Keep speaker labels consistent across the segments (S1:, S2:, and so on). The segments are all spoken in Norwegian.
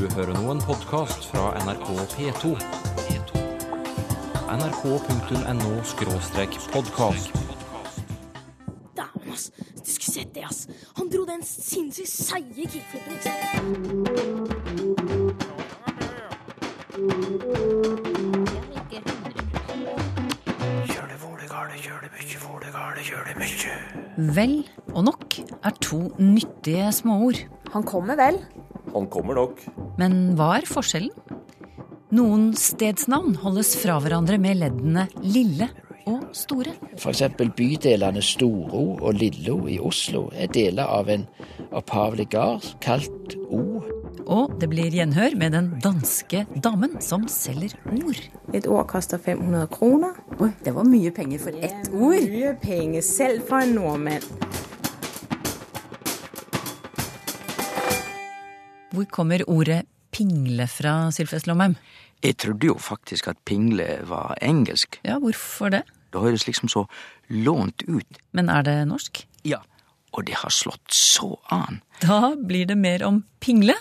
S1: Du hører nå en podkast fra NRK P2. nrk.no-podkast.
S2: Dæven, ass. Du skulle sett det, ass. Han dro den sinnssykt seige kickflipen, ikke sant?
S3: Vel og nok er to nyttige småord.
S4: Han kommer vel?
S5: Han kommer nok.
S3: Men hva er forskjellen? Noen stedsnavn holdes fra hverandre med leddene lille og store.
S6: F.eks. bydelene Storo og Lillo i Oslo er deler av en opphavlig gard kalt O.
S3: Og det blir gjenhør med den danske damen som selger ord.
S4: Et ord koster 500 kroner.
S3: Oi, det var mye penger for ett ord.
S4: Mye penger, selv for en nordmann.
S3: Hvor kommer ordet pingle fra, Sylfest Lomheim?
S7: Jeg trodde jo faktisk at pingle var engelsk.
S3: Ja, hvorfor det?
S7: Det høres liksom så lånt ut.
S3: Men er det norsk?
S7: Ja, og det har slått så an.
S3: Da blir det mer om pingle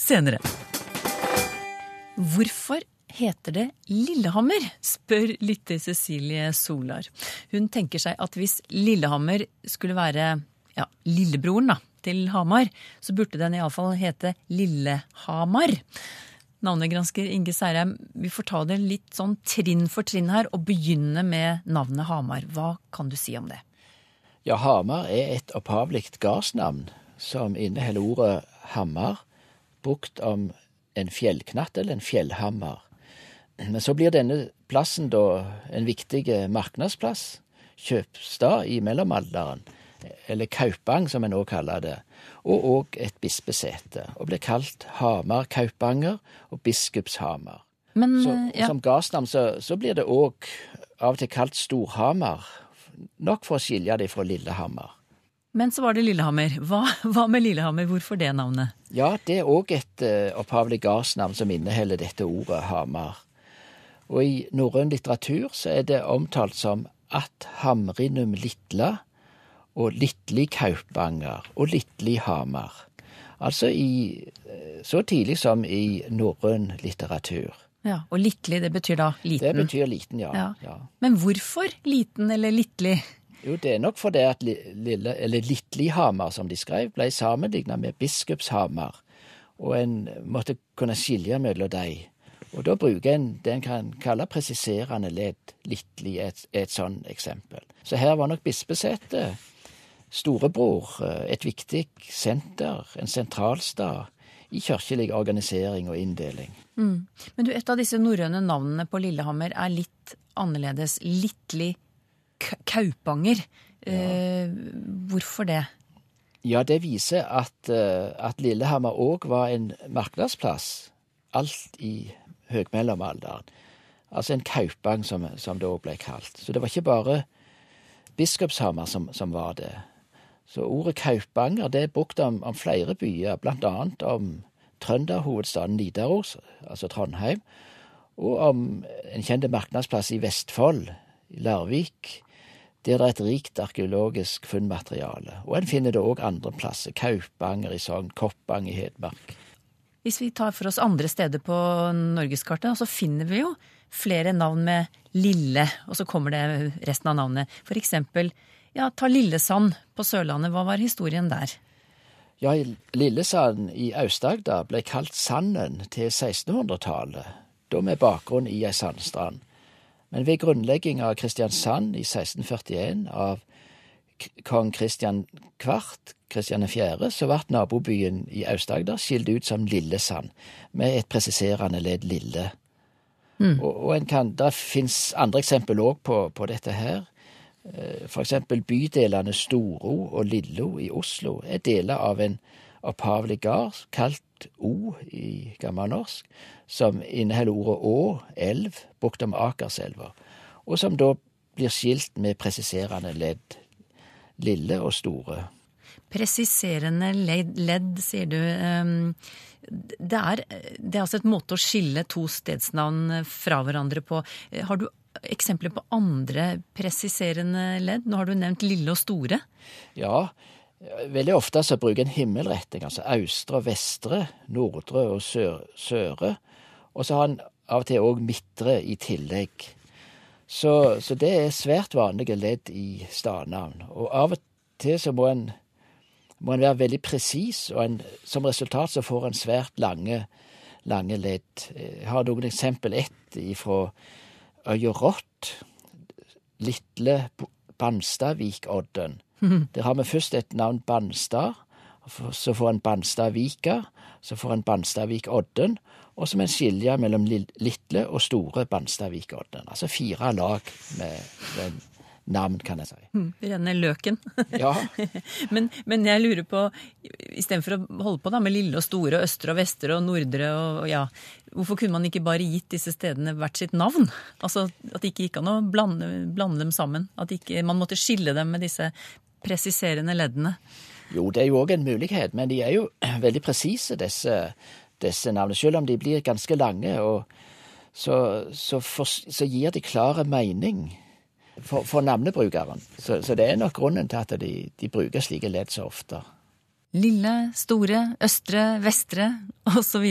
S3: senere. Hvorfor heter det Lillehammer? spør lytter Cecilie Solar. Hun tenker seg at hvis Lillehammer skulle være ja, lillebroren da, til Hamar, så burde den iallfall hete Lillehamar. Navnegransker Inge Særheim, vi får ta det litt sånn trinn for trinn her, og begynne med navnet Hamar. Hva kan du si om det?
S6: Ja, Hamar er et opphavlig gardsnavn som inneholder ordet hammer, brukt om en fjellknatt eller en fjellhammer. Men så blir denne plassen da en viktig marknadsplass, kjøpstad i mellomalderen, eller Kaupang som en òg kaller det, og òg et bispesete, og blir kalt Hamar Kaupanger og Biskupshamar.
S3: Men,
S6: Så,
S3: eh, ja.
S6: Som gardsnavn så, så blir det òg av og til kalt Storhamar, nok for å skilje det fra Lillehammer.
S3: Men så var det Lillehammer. Hva, hva med Lillehammer? Hvorfor det navnet?
S6: Ja, det er òg et uh, opphavlig gardsnavn som inneholder dette ordet Hamar. Og i norrøn litteratur så er det omtalt som at Hamrinum Litla og Litli Kaupanger og Litli Hamar. Altså i eh, så tidlig som i norrøn litteratur.
S3: Ja, Og Litli, det betyr da liten.
S6: Det betyr liten, ja.
S3: Ja.
S6: ja.
S3: Men hvorfor liten eller Litli?
S6: Jo, det er nok fordi at li- lille, eller Litlihamar, som de skrev, ble sammenlignet med Biskupshamar, og en måtte kunne skilje mellom dem. Og da bruker en det en kan kalle presiserende ledd. Litli er et, et sånn eksempel. Så her var nok bispesetet storebror, eh, et viktig senter, en sentralstad i kirkelig organisering og inndeling.
S3: Mm. Men du, et av disse norrøne navnene på Lillehammer er litt annerledes. Litli Kaupanger. Kaupanger. Eh, hvorfor det?
S6: Ja, det viser at, eh, at Lillehammer òg var en markedsplass, alt i høgmellomalderen. Altså en kaupang, som, som det òg ble kalt. Så det var ikke bare Biskupshamar som, som var det. Så ordet kaupanger det er brukt om, om flere byer, annet om trønderhovedstaden Nidaros, altså Trondheim, og om en kjent markedsplass i Vestfold, i Larvik, der det er et rikt arkeologisk funnmateriale. Og en finner det òg andre plasser, Kaupanger i Sogn, Koppang i Hedmark.
S3: Hvis vi tar for oss andre steder på norgeskartet, så finner vi jo flere navn med Lille, og så kommer det resten av navnet. For eksempel, ja, ta Lillesand på Sørlandet. Hva var historien der?
S6: Ja, Lillesand i Aust-Agder ble kalt Sanden til 1600-tallet, da med bakgrunn i ei sandstrand. Men ved grunnlegging av Kristiansand i 1641 av kong Kristian Kvart, Kristian 4., så ble nabobyen i Aust-Agder skilt ut som Lillesand, med et presiserende ledd Lille. Og, og en kan, Det fins andre eksempel òg på, på dette her. Eh, eksempel bydelene Storo og Lillo i Oslo er deler av en opphavlig gard kalt O i gammelnorsk, som inneholder ordet å, elv, brukt om Akerselva, og som da blir skilt med presiserende ledd, lille og store.
S3: Presiserende ledd, ledd sier du. Ehm, Det er, det er altså et måte å skille to stedsnavn fra hverandre på. Har du eksempler på andre presiserende ledd? Nå har du nevnt lille og store.
S6: Ja, Veldig ofte så bruker en himmelretting, altså austre og vestre, nordre og sør, søre. Og så har en av og til òg midtre i tillegg. Så, så det er svært vanlige ledd i stadnavn. Og av og til så må en, må en være veldig presis, og en, som resultat så får en svært lange, lange ledd. Jeg har noen eksempel. Ett ifra øya Rått. Litle Banstadvikodden. Der har vi først et navn Banstad. Så får en Banstadvika, så får en Banstadvikodden, og så må en skilje mellom Litle og Store Banstadvikodden. Altså fire lag med, med navn, kan jeg si.
S3: Mm, renne løken.
S6: Ja.
S3: men, men, jeg lurer på, istedenfor å holde på da med lille og store og østre og vestre og nordre og ja, hvorfor kunne man ikke bare gitt disse stedene hvert sitt navn? Altså At det ikke gikk an å blande, blande dem sammen? At ikke, man måtte skille dem med disse presiserende leddene?
S6: Jo, det er jo òg en mulighet, men de er jo veldig presise, disse, disse navnene. Selv om de blir ganske lange, så, så, for, så, gir de klare mening for, for navnebrukeren. Så, så, det er nok grunnen til at de, de bruker slike ledd så ofte.
S3: Lille, store, østre, vestre osv.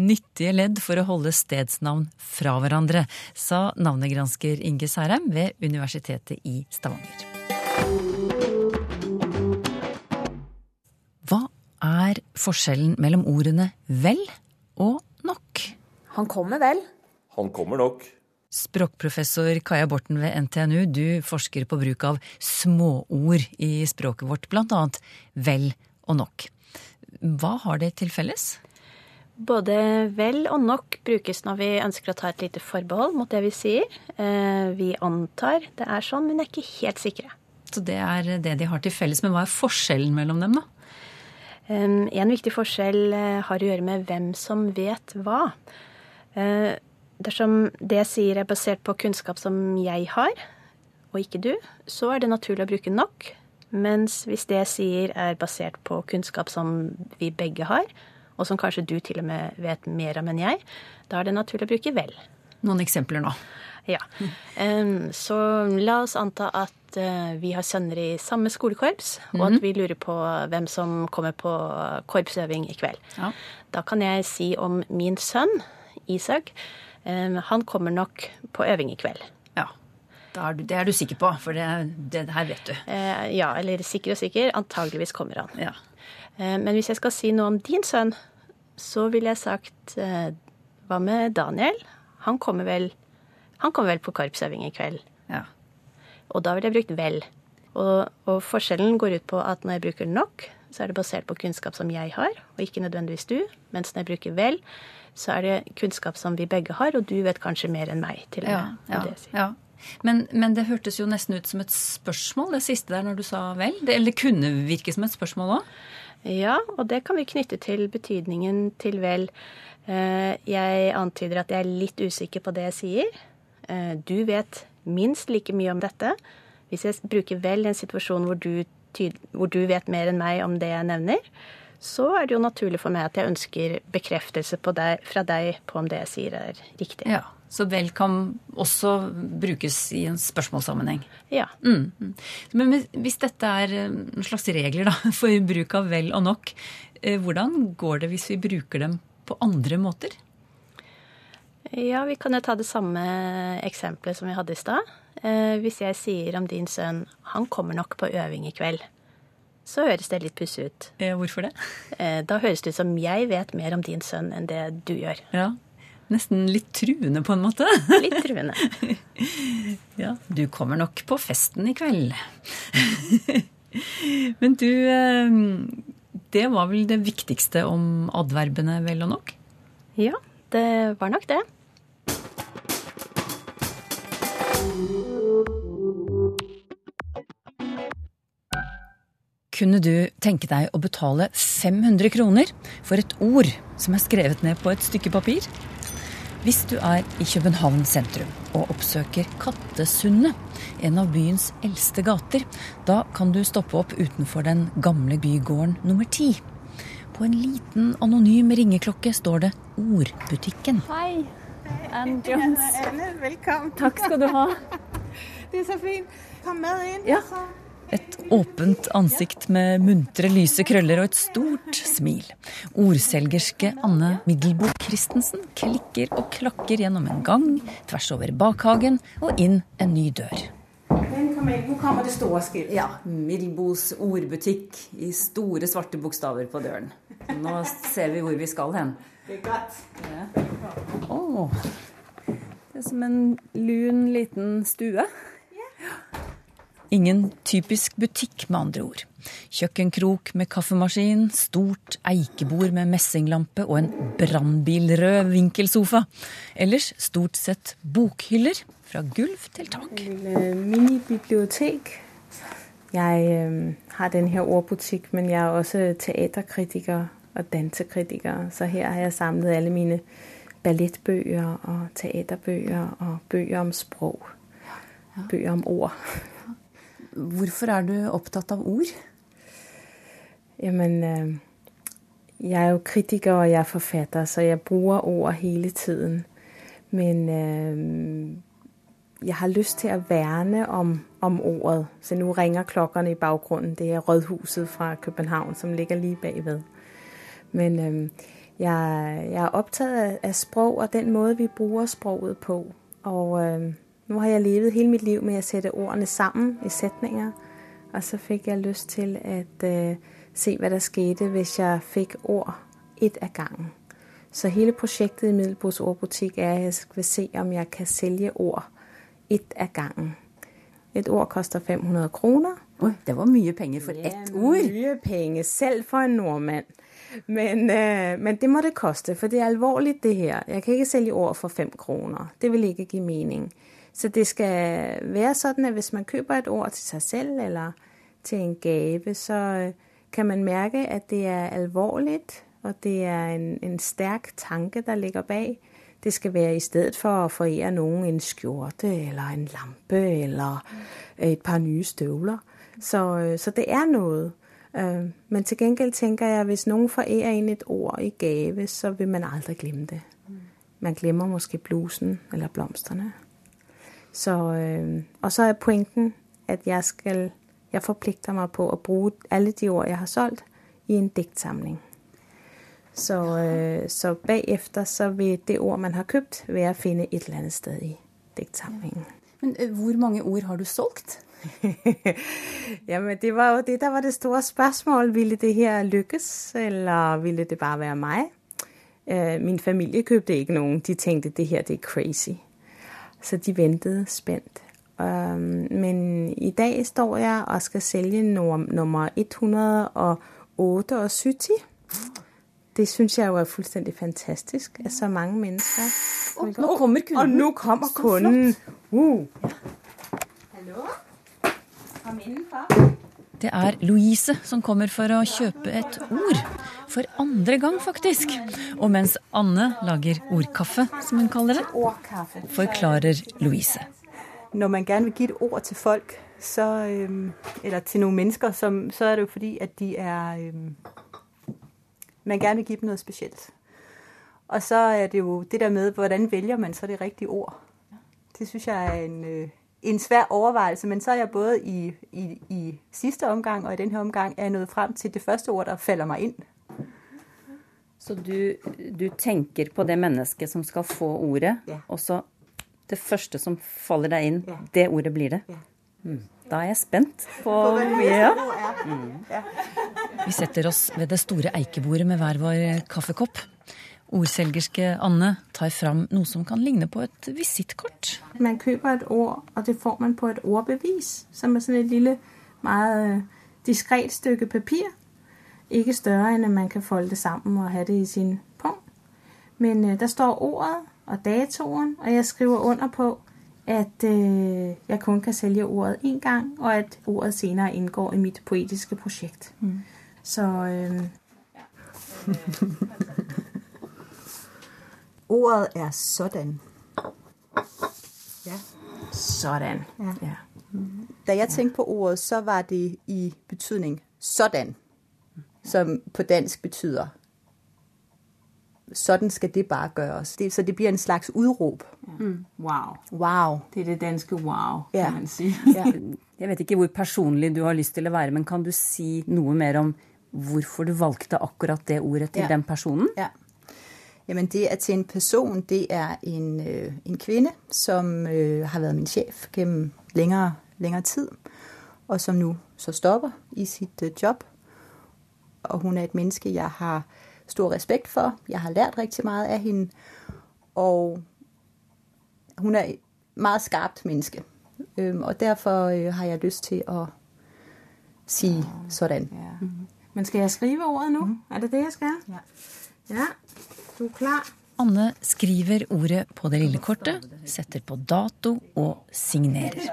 S3: Nyttige ledd for å holde stedsnavn fra hverandre, sa navnegransker Inge Særheim ved Universitetet i Stavanger. Hva er forskjellen mellom ordene vel og nok?
S4: Han kommer vel.
S5: Han kommer nok.
S3: Språkprofessor Kaja Borten ved NTNU, du forsker på bruk av småord i språket vårt, bl.a. vel og nok. Hva har det til felles?
S8: Både vel og nok brukes når vi ønsker å ta et lite forbehold mot det vi sier. Eh, vi antar det er sånn, men er ikke helt sikre.
S3: Så det er det de har til felles. Men hva er forskjellen mellom dem, da?
S8: En viktig forskjell eh, har å gjøre med hvem som vet hva. Dersom det jeg sier er basert på kunnskap som jeg har, og ikke du, så er det naturlig å bruke nok. Mens hvis det jeg sier er basert på kunnskap som vi begge har, og som kanskje du til og med vet mer om enn jeg, da er det naturlig å bruke vel.
S3: Noen eksempler nå?
S8: Ja. Så la oss anta at Eh, vi har sønner i samme skolekorps, og at mhm. vi lurer på hvem som kommer på korpsøving i kveld. Ja. Da kan jeg si om min sønn, Isak, han kommer nok på øving i kveld.
S3: Ja. Er du, det er du sikker på, for det, det, her vet du.
S8: Eh, ja, eller sikker og sikker. Antageligvis kommer han. Ja. Men hvis jeg skal si noe om din sønn, så ville jeg sagt hva med Daniel? Han kommer vel, han kommer vel på korpsøving i kveld. Ja. Og da ville jeg brukt vel. Og, og, forskjellen går ut på at når jeg bruker nok, så er det basert på kunnskap som jeg har, og ikke nødvendigvis du. Mens når jeg bruker vel, så er det kunnskap som vi begge har, og du vet kanskje mer enn meg. til
S3: ja, ja, det ja. Men, men, det hørtes jo nesten ut som et spørsmål, det siste der når du sa vel. Det, eller kunne virke som et spørsmål òg?
S8: Ja, og det kan vi knytte til betydningen til vel. Eh, jeg antyder at jeg er litt usikker på det jeg sier. Eh, du vet minst like mye om dette. Hvis jeg bruker vel i en situasjon hvor du, hvor du, vet mer enn meg om det jeg nevner, så er det jo naturlig for meg at jeg ønsker bekreftelse deg, fra deg på om det jeg sier er riktig.
S3: Ja, Så vel kan også brukes i en spørsmålssammenheng?
S8: Ja.
S3: Mm. mm. Men hvis dette er en slags regler da, for bruk av vel og nok, eh, hvordan går det hvis vi bruker dem på andre måter?
S8: Ja, vi kan jo ta det samme eksempelet som vi hadde i stad. Eh, hvis jeg sier om din sønn 'han kommer nok på øving i kveld', så høres det litt pussig ut.
S3: Eh, hvorfor det?
S8: Eh, da høres det ut som jeg vet mer om din sønn enn det du gjør.
S3: Ja, Nesten litt truende, på en måte.
S8: Litt truende.
S3: ja, du kommer nok på festen i kveld. Men du, det var vel det viktigste om adverbene, vel og nok?
S8: Ja, det var nok det.
S3: Kunne du tenke deg å betale 500 kroner for et ord som er skrevet ned på et stykke papir? Hvis du er i København sentrum og oppsøker Kattesundet, en av byens eldste gater, da kan du stoppe opp utenfor den gamle bygården nummer ti. På en liten, anonym ringeklokke står det Ordbutikken.
S9: Hei. Anne Jones.
S4: Anne, velkommen.
S9: Takk skal du ha.
S4: Det er så fint. Kom med inn.
S9: Ja.
S3: Et åpent ansikt med muntre, lyse krøller og et stort smil. Ordselgerske Anne Middelboe Christensen klikker og klakker gjennom en gang, tvers over bakhagen og inn en ny dør.
S4: Hvor kommer det stå og skrive?
S5: Ja. Middelbos ordbutikk i store, svarte bokstaver på døren. Nå ser vi hvor vi skal hen.
S4: Det er godt.
S5: Ja. Oh. Det er som en lun, liten stue.
S3: Ingen typisk butikk, med andre ord. Kjøkkenkrok med kaffemaskin, stort eikebord med messinglampe og en brannbilrød vinkelsofa. Ellers stort sett bokhyller fra gulv til tak.
S4: Minibibliotek. Jeg øh, har denne ordbutikk, men jeg er også teaterkritiker og dansekritiker. Så her har jeg samlet alle mine ballettbøker og teaterbøker og bøker om språk. Bøker om ord.
S5: Hvorfor er du opptatt av ord?
S4: Jamen, øh, jeg er jo kritiker og jeg er forfatter, så jeg bruker ord hele tiden. Men øh, jeg har lyst til å verne om, om ordet. Så nå ringer klokkene i bakgrunnen. Det er Rådhuset fra København som ligger lige bagved. Men øh, jeg, jeg, er opptatt av sprog og den måde, vi bruker sproget på. Og øh, nå har jeg levet hele mitt liv med å sætte ordene sammen i sætninger. Og så fikk jeg lyst til å øh, se hva der skete, hvis jeg fikk ord et av gangen. Så hele projektet i Middelbos Ordbutik er at jeg skal se om jeg kan sælge ord et av gangen. Et ord koster 500 kroner.
S5: Oi, det var mye penger for ett ord.
S4: Mye penger, selv for en nordmann. Men, øh, men, det må det koste, for det er alvorlig det her. Jeg kan ikke selge ord for fem kroner. Det vil ikke gi mening. Så det skal være sånn at hvis man kjøper et ord til seg selv eller til en gave, så øh, kan man merke at det er alvorlig, og det er en, en sterk tanke der ligger bak. Det skal være i stedet for å forære noen en skjorte eller en lampe eller et par nye støvler. Så, øh, så det er noe. Men til gengæld tænker jeg at hvis noen forærer en et ord i gave, så vil man aldri glemme det. Man glemmer måske blusen eller blomsterne. Så, og så er pointen at jeg skal jeg forplikter meg på å bruke alle de ord jeg har solgt, i en diktsamling. Så, så bagefter så vil det ord man har købt, være å finne et eller annet sted i diktsamlingen.
S5: Men hvor mange ord har du solgt?
S4: Jamen, det var jo det der var det store spørsmål. Ville det her lykkes, eller ville det bare være meg? Min familie kjøpte ikke noen. De tenkte det her det er crazy. Så de ventet spent. Men i dag står jeg og skal selge nummer 178. Det syns jeg jo er fullstendig fantastisk. At så mange mennesker
S5: oh, Nå kommer kunden.
S4: Og nå kommer kunden. Uh.
S5: Hallo?
S3: Det er Louise som kommer for å kjøpe et ord. For andre gang, faktisk. Og mens Anne lager ordkaffe, som hun kaller det, forklarer Louise.
S9: Når man gjerne vil gi et ord til folk, så, eller til noen mennesker, så, er det jo fordi at de er Man gjerne vil gi dem noe spesielt. Og så er det jo det der med hvordan velger man så det riktige ord. Det syns jeg er en en svær overvejelse, men så er jeg både i, i, i siste omgang og i denne omgang er jeg nået frem til det første ord, der falder meg inn.
S5: Så du, du tenker på det mennesket som skal få ordet,
S9: ja.
S5: og så det første som faller deg inn,
S9: ja.
S5: det ordet blir det?
S9: Ja.
S5: Mm. Da er jeg spent på,
S9: på
S5: ja.
S9: Mm.
S3: Vi setter oss ved det store eikebordet med hver vår kaffekopp. Ordselgerske Anne tar fram noe som kan ligne på et visittkort.
S4: Man kjøper et ord, og det får man på et ordbevis, som er sånn et lille, meget diskret stykke papir. Ikke større enn at man kan folde det sammen og ha det i sin pung. Men uh, der står ordet og datoen, og jeg skriver under på at uh, jeg kun kan selge ordet én gang, og at ordet senere inngår i mitt poetiske prosjekt. Mm. Så uh,
S9: Ordet er sådan. Ja.
S4: Sådan.
S9: Ja.
S4: ja.
S9: Da jeg tenkte på ordet, så var det i betydning sådan, som på dansk betyder sådan skal det bare gjøres. Det, så det blir en slags utrop.
S5: Mm. Wow.
S9: Wow.
S5: Det er det danske wow,
S9: Ja.
S5: kan man si.
S9: Ja.
S5: Jeg vet ikke hvor personlig du har lyst til å være, men kan du si noe mer om hvorfor du valgte akkurat det ordet til
S9: Ja.
S5: den personen?
S9: Ja. Jamen det er til en person, det er en, øh, en kvinde, som øh, har vært min chef gjennom længere, lengre, tid, og som nu så stopper i sitt øh, job. Og hun er et menneske, jeg har stor respekt for. Jeg har lært riktig mye av hende, og hun er et meget skarpt menneske. Og derfor øh, har jeg lyst til å si sånn.
S4: Ja. Men skal jeg skrive ordet nå? Mm. Er det det, jeg skal?
S9: Ja.
S4: Ja?
S3: Anne skriver ordet på det lille kortet, setter på dato og signerer.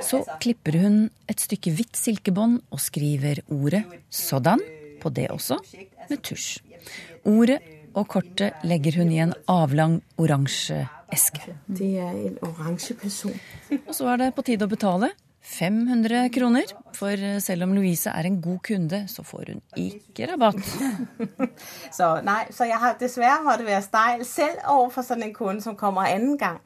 S3: Så klipper hun et stykke hvitt silkebånd og skriver ordet 'sådan' på det også, med tusj. Ordet og kortet legger hun i en avlang oransje eske.
S4: Det er en orange person.
S3: Og så er det på tide å betale. 500 kroner. For selv om Louise er en god kunde, så får hun ikke rabatt.
S4: Så nei, så jeg har dessverre måtte være steil selv over for en kunde, som kommer annen gang.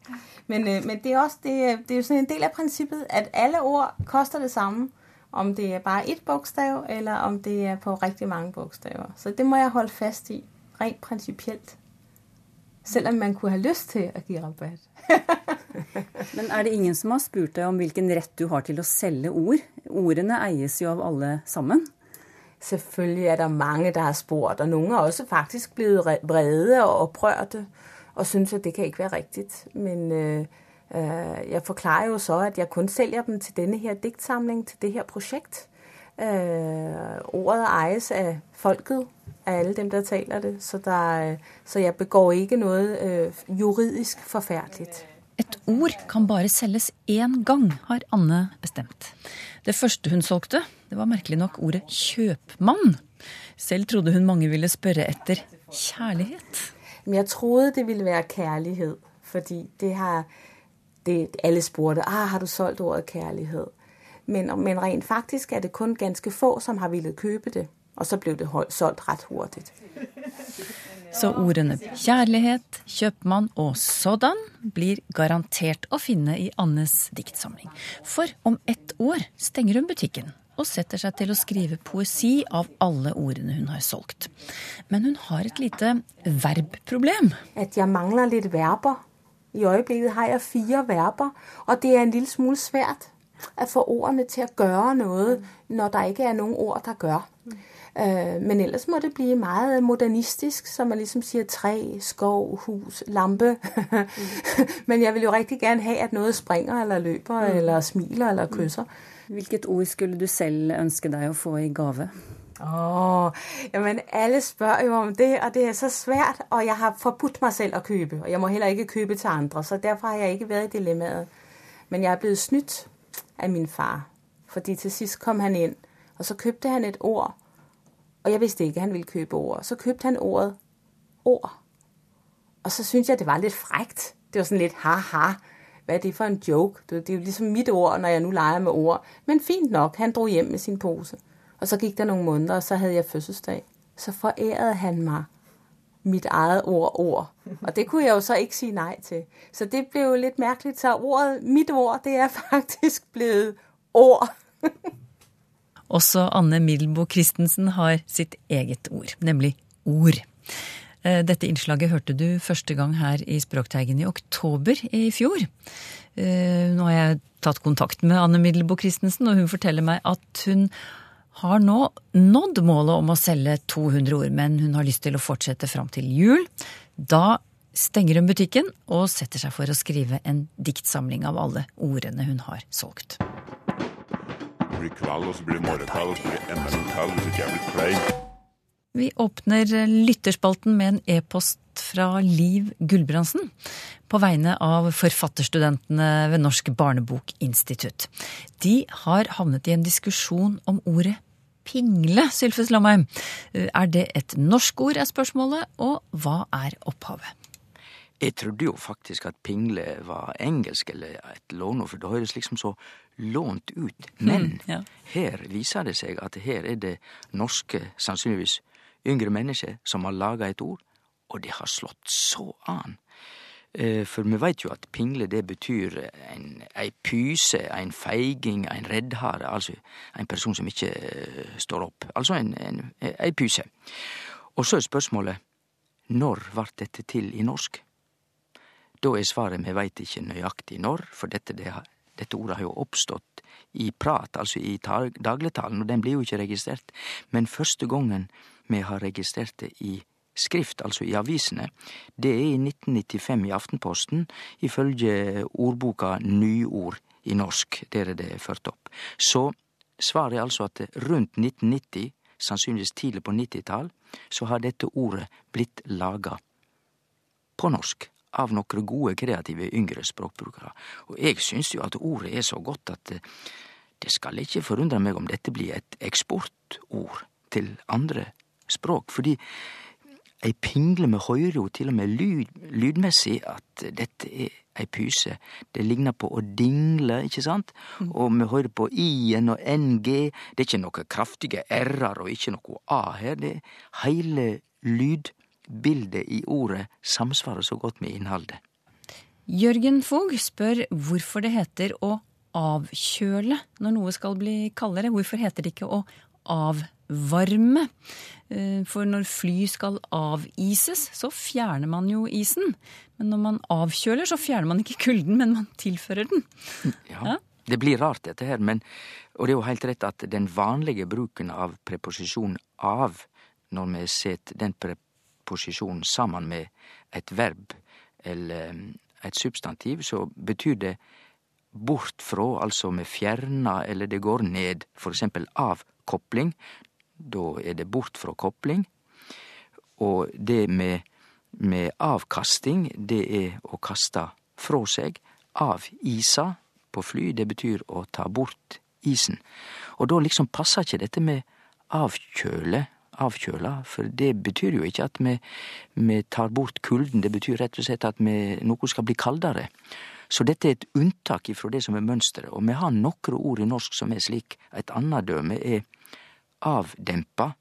S4: Men, øh, men det er også det, det jo en del av prinsippet at alle ord koster det samme. Om det er bare ett bokstav, eller om det er på riktig mange bokstaver. Så det må jeg holde fast i, rent prinsipielt. Selv om man kunne ha lyst til å gi rabat.
S5: Men er det ingen som har spurt deg om hvilken rett du har til å selge ord? Ordene eies jo av alle sammen.
S4: Selvfølgelig er det mange, der har spurt, og noen har også faktisk blitt vrede og opprørte og synes, at det kan ikke være riktig. Men øh, øh, jeg forklarer jo så, at jeg kun selger dem til denne her diktsamling, til det her projekt. Øh, ordet ejes af folket, af alle dem, der taler det, så, der, så jeg begår ikke noget øh, juridisk forfærdeligt.
S3: Et ord kan bare selges én gang, har Anne bestemt. Det første hun solgte, det var merkelig nok ordet kjøpmann. Selv trodde hun mange ville spørre etter kjærlighet.
S4: Men jeg trodde det ville være kjærlighet, fordi det har det, alle spurgte, ah, har du solgt ordet kærlighed? Men, men rent faktisk er det kun ganske få, som har ville kjøpe det, og så ble det solgt rett hurtigt.
S3: Så ordene kjærlighet, kjøpmann og sådan blir garantert å finne i Annes diktsamling. For om ett år stenger hun butikken og setter seg til å skrive poesi av alle ordene hun har solgt. Men hun har et lite verbproblem.
S4: At jeg mangler litt verber. I øyeblikket har jeg fire verber, og det er en lille smule svært at få ordene til at gøre noget, når der ikke er nogen ord, der gør. Øh, men ellers må det blive meget modernistisk, som man ligesom siger træ, skov, hus, lampe. men jeg vil jo rigtig gerne have, at noget springer, eller løber,
S5: Mm.
S4: eller smiler, eller kysser.
S5: Hvilket ord skulle du selv ønske deg å få i gave?
S4: Åh, jamen alle spørger jo om det, og det er så svært, og jeg har forbudt mig selv at købe, og jeg må heller ikke købe til andre, så derfor har jeg ikke været i dilemmaet. Men jeg er blevet snydt af min far, fordi til sidst kom han ind, og så købte han et ord, og jeg vidste ikke, at han ville købe ord. Så købte han ordet ord, og så synes jeg, det var lidt frægt. Det var sådan lidt, haha, hvad er det for en joke? Det er jo ligesom mit ord, når jeg nu leger med ord. Men fint nok, han drog hjem med sin pose. Og så gik der nogle måneder, og så havde jeg fødselsdag. Så forærede han mig mit eget ord, ord. Og det kunne jeg jo så ikke sige nej til. Så det blev jo lidt mærkeligt. Så ordet, mit ord, det er faktisk blevet ord.
S3: Også Anne Milbo Christensen har sitt eget ord, nemlig ord. Eh, Dette innslaget hørte du første gang her i Språkteigen i oktober i fjor. Eh, Nå har jeg tatt kontakt med Anne Middelboe Christensen, og hun forteller meg at hun har nå nådd målet om å selge 200 ord, men hun har lyst til å fortsette fram til jul. Da stenger hun butikken og setter seg for å skrive en diktsamling av alle ordene hun har solgt.
S10: Det blir kveld, og så blir det morgenkveld, og så blir det enda en kveld hvis ikke jeg blir klein.
S3: Vi åpner lytterspalten med en e-post fra Liv Gulbrandsen på vegne av forfatterstudentene ved Norsk barnebokinstitutt. De har havnet i en diskusjon om ordet pingle, Sylfus Lomheim. Er det et norsk ord, er spørsmålet, og hva er opphavet?
S7: Jeg trodde jo faktisk at pingle var engelsk eller et låneord, for det høres liksom så lånt ut. Men
S3: Mm, ja.
S7: her viser det seg at her er det norske, sannsynligvis yngre mennesker, som har laga et ord, Og det har slått så an. Eh, for vi veit jo at pingle det betyr en, ei pyse, en feiging, en reddhare. Altså en person som ikke uh, står opp. Altså en, en, ei pyse. Og så er spørsmålet når vart dette til i norsk? Da er svaret vi veit ikke nøyaktig når, for dette, det, dette ordet har jo oppstått i prat, altså i dagligtalen, og den blir jo ikke registrert. Men første gangen vi har registrert det i skrift, altså i avisene, det er i 1995 i Aftenposten, ifølge ordboka Nyord i norsk. Der er det ført opp. Så svaret er altså at rundt 1990, sannsynligvis tidlig på 90-tall, så har dette ordet blitt laga på norsk av nokre gode, kreative yngre språkbrukarar. Og eg syns jo at ordet er så godt at eh, det skal ikke forundre meg om dette blir et eksportord til andre språk, fordi ei pingle, med høyro, til og med lyd, lydmessig at dette er ei pyse. Det ligner på å dingle, ikke sant? Mm. Og me høyrer på i-en og ng. Det er ikke noe kraftige r-er og ikke noe a her. Det er heile lydbildet i ordet samsvarer så godt med innholdet.
S3: Jørgen Fogh spør hvorfor det heter å avkjøle når noe skal bli kaldere. Hvorfor heter det ikke å avvarme? Eh, for når fly skal avises, så fjerner man jo isen. Men når man avkjøler, så fjerner man ikke kulden, men man tilfører den.
S7: Ja, ja? Det blir rart, dette her, men Og det er jo helt rett at den vanlige bruken av preposisjon av, når vi setter den preposisjonen sammen med et verb eller eh, et substantiv, så betyr det bort fra, altså med fjerna eller det går ned, for eksempel avkopling. Da er det bort fra kopling. Og det med, med avkasting, det er å kaste fra seg. Av isa på fly, det betyr å ta bort isen. Og da liksom passer ikke dette med avkjøle, avkjøla, for det betyr jo ikke at vi, vi tar bort kulden, det betyr rett og slett at vi, noe skal bli kaldere. Så dette er et unntak ifra det som er mønsteret, og vi har nokre ord i norsk som er slik. Et annet døme er avdempa.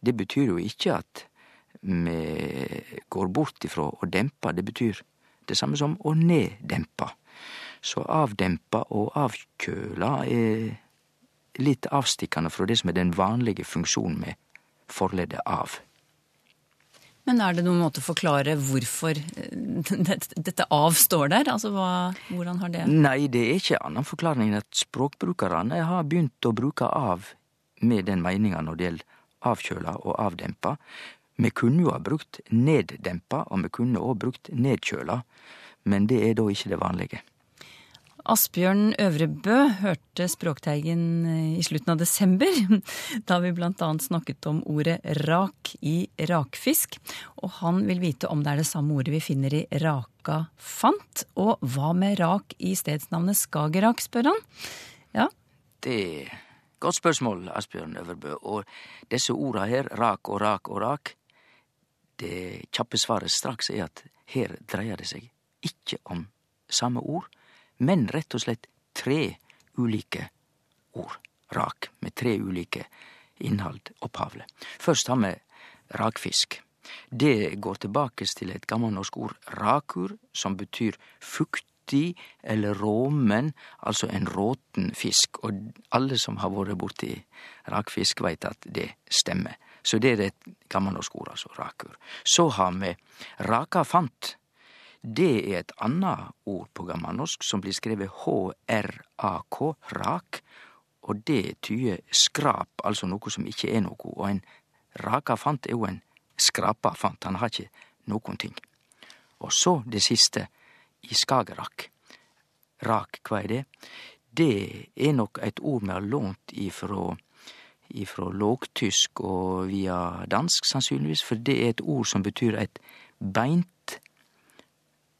S7: Det betyr jo ikke at vi går bort ifra å dempe, det betyr det samme som å neddempe. Så avdempa og avkjøla er litt avstikkende fra det som er den vanlige funksjonen med forleddet av.
S3: Men er det noen måte å forklare hvorfor dette av står der? Altså hva, hvordan har det
S7: Nei, det er ikke annen forklaring enn at språkbrukerne har begynt å bruke av med den meninga når det gjelder avkjøla og avdempa. Vi kunne jo ha brukt neddempa, og vi kunne òg brukt nedkjøla, men det er da ikke det vanlige.
S3: Asbjørn Øvrebø hørte Språkteigen i slutten av desember, da vi bl.a. snakket om ordet rak i rakfisk. Og han vil vite om det er det samme ordet vi finner i raka fant. Og hva med rak i stedsnavnet Skagerrak, spør han. Ja.
S7: Det godt spørsmål, Asbjørn Øverbø. Og disse orda her, rak og rak og rak, det kjappe svaret straks er at her dreier det seg ikke om samme ord men rett og slett tre ulike ord. Rak, med tre ulike innhold opphavlig. Først har vi rakfisk. Det går tilbake til et gammelnorsk ord rakur, som betyr fuktig eller råmen, altså en råten fisk. Og alle som har vært borti rakfisk, veit at det stemmer. Så det er et gammelnorsk ord, altså rakur. Så har vi rakafant det er et annet ord på gammelnorsk som blir skrevet h-r-a-k, rak, og det tyder skrap, altså noe som ikke er noe, og en raka fant er jo en skrapa fant, han har ikke noen ting. Og så det siste, i Skagerrak. Rak, hva er det? Det er nok et ord vi har lånt ifra ifra lågtysk og via dansk, sannsynligvis, for det er et ord som betyr et beint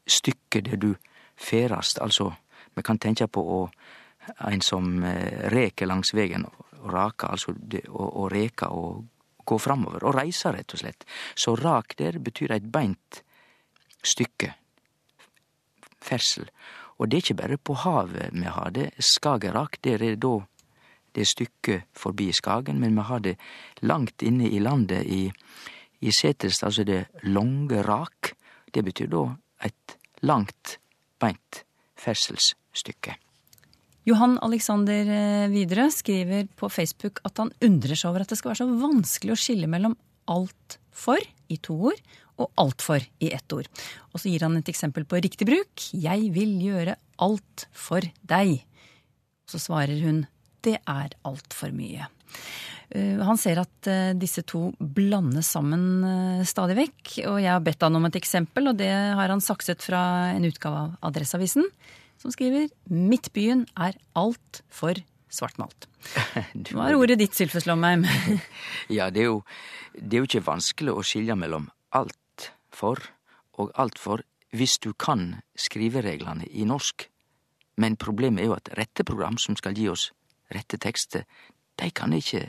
S7: stykke der du ferdast. Altså, vi kan tenke på å, ein som eh, reker langs vegen og raka, altså å reka og gå framover. Og reise, rett og slett. Så rak der betyr eit beint stykke. Fersel. Og det er ikke bare på havet vi har det. Skagerrak, der er da det stykket forbi Skagen, men vi har det langt inne i landet, i, I seterst altså det lange rak. Det betyr da et langt, beint ferdselsstykke.
S3: Johan Alexander eh, Widerøe skriver på Facebook at han undrer seg over at det skal være så vanskelig å skille mellom alt for i to ord og altfor i ett ord. Og så gir han et eksempel på riktig bruk. Jeg vil gjøre alt for deg. Så svarer hun det er altfor mye. Eh, han ser at eh, disse to blandes sammen stadig vekk, og jeg har bedt han om et eksempel, og det har han sakset fra en utgave av Adresseavisen som skriver Midtbyen er altfor svartmalt. Hva er ordet ditt, Sylfes Lomheim.
S7: ja, det er, jo, det er jo ikke vanskelig å skille mellom alt for og alt for hvis du kan skrivereglene i norsk. Men problemet er jo at retteprogram som skal gi oss rette tekster, de kan ikke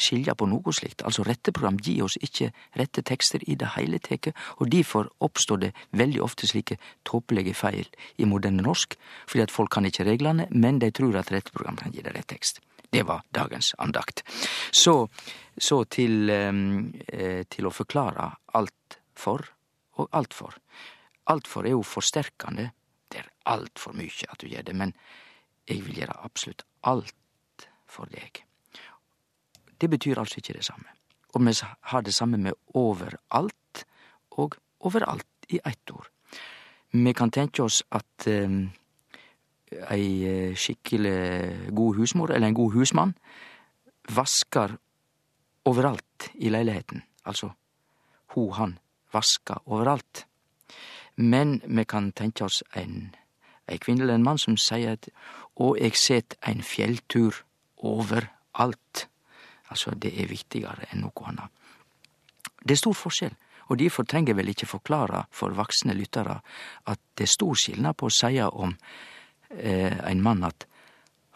S7: skilja på noe slikt. Altså, retteprogram gir oss ikke rette tekster i det heile teke, og derfor oppstår det veldig ofte slike tåpelege feil i moderne norsk, fordi at folk kan ikke reglene, men de tror at retteprogram kan gi deg rett tekst. Det var dagens andakt. Så, så til, eh, til å forklare alt for og altfor. Altfor er jo forsterkende. Det er altfor mykje at du gjør det, men jeg vil gjøre absolutt alt for deg. Det betyr altså ikke det samme. Og vi har det samme med overalt og overalt i ett ord. Vi kan tenke oss at um, ei eh, skikkelig god husmor, eller en god husmann, vasker overalt i leiligheten. Altså ho, han, vasker overalt. Men vi kan tenke oss en, ei kvinne eller en mann som sier at å, eg set ein fjelltur overalt. Altså, det er viktigere enn noe annet. Det er stor forskjell, og derfor trenger vel ikke forklare for vaksne lyttere at det er stor skilnad på å seie om eh, en mann at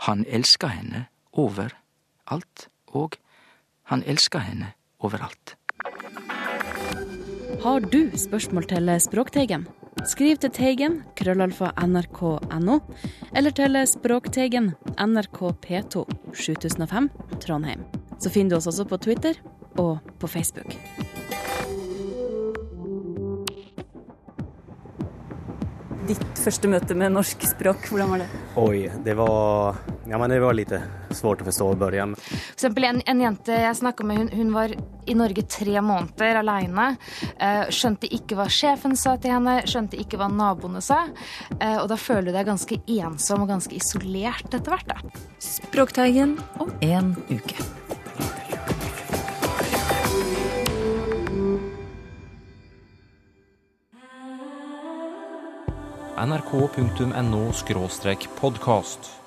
S7: han elsker henne overalt, og han elsker henne overalt.
S11: Har du spørsmål til Språkteigen? Skriv til Teigen, krøllalfa nrk.no, eller til Språkteigen, NRK P2, 7005, Trondheim. Så finner du oss også på Twitter og på Facebook.
S5: Ditt første møte med norsk språk, hvordan var det?
S12: Oi, det var, ja, men det var litt svårt å forstå i begynnelsen.
S13: For eksempel en, en jente jeg snakka med, hun, hun, var i Norge tre måneder alene. Eh, skjønte ikke hva sjefen sa til henne, skjønte ikke hva naboene sa. Eh, og da føler du deg ganske ensom og ganske isolert etter hvert. da.
S3: Språkteigen om en uke.
S1: nrk.no podkast.